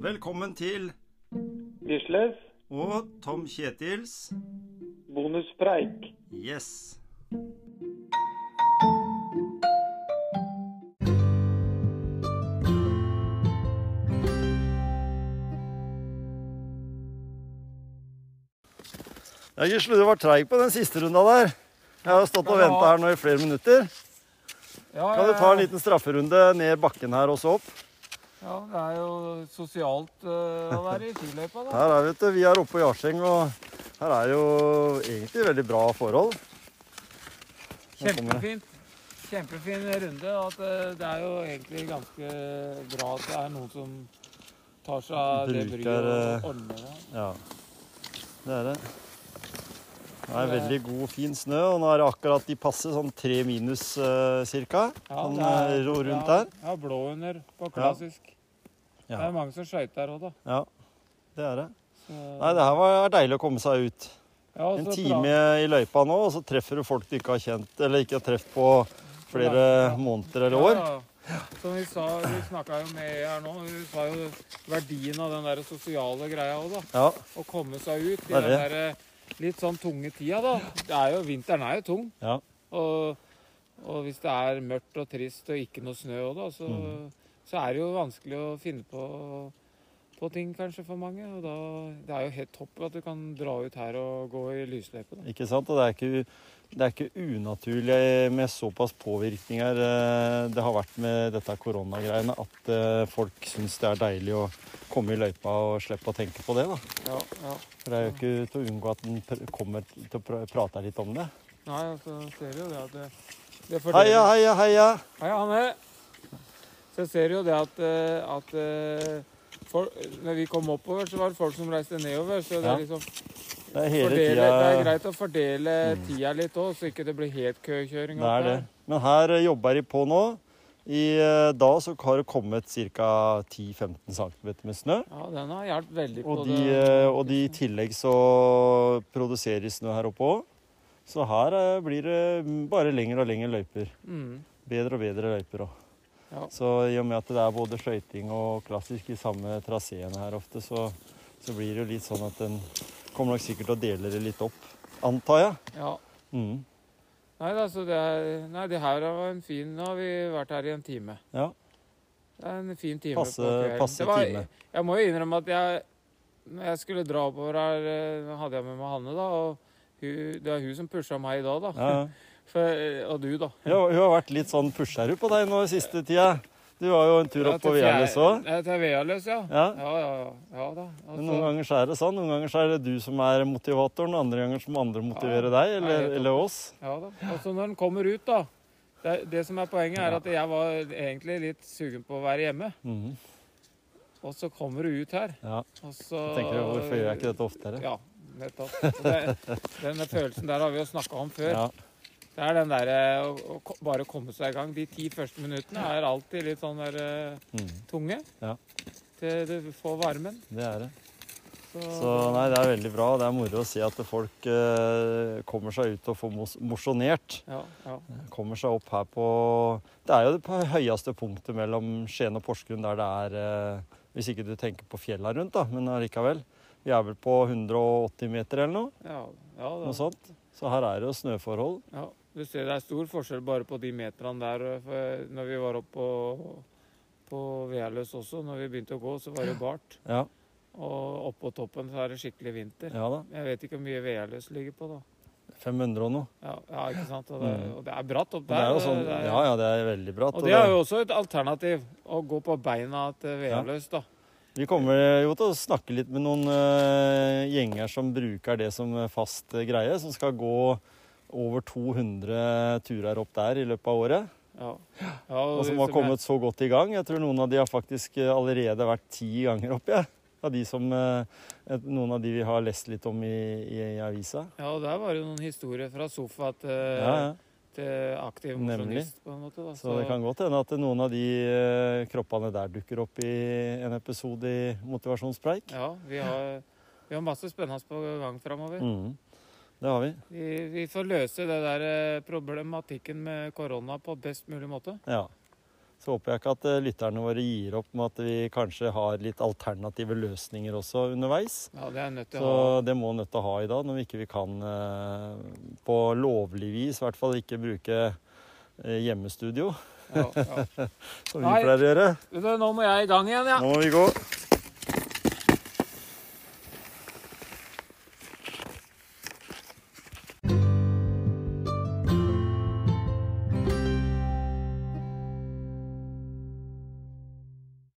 Velkommen til Gisles, og Tom Kjetils bonuspreik. Yes. Ja, Gisle, du var treig på den siste runda der. Jeg har stått og venta her nå i flere minutter. Kan du ta en liten strafferunde ned bakken her og så opp? Ja, det er jo sosialt uh, å være i skiløypa, da. Her er vet du, Vi er oppe på Jarseng, og her er jo egentlig veldig bra forhold. Kjempefint. Kjempefin runde. At eh, det er jo egentlig ganske bra at det er noen som tar seg av det bryet og eh, ordner det. Ja, det er det. Det er veldig god, fin snø, og nå er det akkurat de passe, sånn tre minus uh, cirka. Ja, sånn er- eh, rundt ja, der. Ja, blå under på klassisk. Det Ja. er mange som skøyter òg, da. ja, det er det. Så, Nei, det her var deilig å komme seg ut. ja, En time bra- i løypa nå, og så treffer du folk du ikke har kjent, eller ikke har truffet på flere måneder eller år. Som vi sa, vi snakka jo med her nå, vi sa jo verdien av den der sosiale greia òg, da. Ja, Å komme seg ut i den det. Litt sånn tunge tida, da. Det er jo, vinteren er jo tung. ja. Og, og hvis det er mørkt og trist og ikke noe snø òg, da, så, Mm. så er det jo vanskelig å finne på, på ting kanskje for mange. Og da det er jo helt topp at du kan dra ut her og gå i lysløype. Ikke sant? Og det er ikke, det er ikke unaturlig med såpass påvirkninger eh, det har vært med dette koronagreiene, at eh, folk syns det er deilig å komme i løypa og slippe å tenke på det. da. Ja, ja. For det er jo ikke til å unngå at en kommer til å prate litt om det. Nei, altså ser jo det at det, det Heia, heia, heia! Heia, Hanne. Så jeg ser jo det at, eh, at for, når vi kom oppover, så var det folk som reiste nedover. Så det er, liksom Det er fordele, det er greit å fordele Mm. tida litt òg, så ikke det blir helt køkjøring. Det er det. Men her eh, jobber de på nå. I eh, dag så har det kommet ca. 10-15 cm med snø. Ja, den har hjulpet veldig på Og, de, det. eh, og de i tillegg så produserer de snø her oppe òg. Så her blir det bare lengre og lengre løyper. Mm. Bedre og bedre løyper òg. Ja. Så i og med at det er både skøyting og klassisk i samme traseen her ofte, så, så blir det jo litt sånn at en kommer nok sikkert til å dele det litt opp. Antar jeg. ja. Mm. Nei altså det er Nei, det her var en fin Nå har vi vært her i en time. Ja. Det er en fin time Passe- passe var- time. Jeg må jo innrømme at jeg Når jeg skulle dra oppover her, eh, hadde jeg med meg Hanne, da. Og hun, det er hun som pusha meg i dag, da. Ja. For, og du, da. Ja, hun har vært litt sånn pusher på deg nå i siste tida. Du var jo en tur opp på Vealøs òg. Ja, til Vealøs, ja. Ja. Ja, ja, ja. da. Altså. Men Altså, noen ganger så er det sånn. Noen ganger så er det du som er motivatoren, andre ganger så må andre motivere deg, eller, eller oss. ja da. Og så når den kommer ut, da. Det, det som er poenget, er at jeg var egentlig litt sugen på å være hjemme. Mhm. Og så kommer du ut her. Ja. Og så Jeg tenker du, Hvorfor gjør jeg ikke dette oftere? Ja, nettopp. Det, denne følelsen der har vi jo snakka om før. Ja. Det er den derre å, å bare komme seg i gang. De ti første minuttene er alltid litt sånn der eh, Mhm. tunge. Ja. Til du får varmen. Det er det. Så, Så nei, det er veldig bra. Det er moro å se at folk eh, kommer seg ut og får mos mosjonert. Ja, ja. Kommer seg opp her på Det er jo det høyeste punktet mellom Skien og Porsgrunn der det er eh, Hvis ikke du tenker på fjella rundt, da, men allikevel. Vi er vel på 180 meter eller noe? ja, ja, Noe sånt. Så her er det jo snøforhold. ja. Du ser det er stor forskjell bare på de meterne der. For når vi var oppe på, på Vealøs også, når vi begynte å gå, så var det bart. Ja, Og oppå toppen så er det skikkelig vinter. ja da. Jeg vet ikke hvor mye Vealøs ligger på, da. 500 og noe. Ja, ja ikke sant? Og det, Mm. og det er bratt opp der. Det er jo sånn, det er- ja, ja, det er veldig bratt. Og og det er jo også et alternativ, å gå på beina til Vealøs, da. Vi kommer jo til å snakke litt med noen uh, gjenger som bruker det som fast greie, som skal gå over 200 turer opp der i løpet av året. Ja. ja Og som som har kommet så godt i gang. Jeg tror noen av de har faktisk eh, allerede vært ti ganger oppe. Ja. Av de som, eh, noen av de vi har lest litt om i, i, i avisa. Ja, og der var det noen historier fra sofa til, Ja, til aktiv mosjonist, på en måte. Da. Så det kan godt hende at noen av de eh, kroppene der dukker opp i en episode i Motivasjonspreik. Ja, vi har, vi har masse spennende på gang framover. Mm. Det har vi. Vi, vi får løse det der eh, problematikken med korona på best mulig måte. Ja. Så håper jeg ikke at eh, lytterne våre gir opp med at vi kanskje har litt alternative løsninger også underveis. Ja, det er nødt til Så å ha. det må nødt til å ha i dag, når vi ikke vi kan eh, på lovlig vis, i hvert fall ikke bruke hjemmestudio, Ja, ja. som vi Nei. pleier å gjøre. Nå må jeg i gang igjen, ja. Nå må vi gå.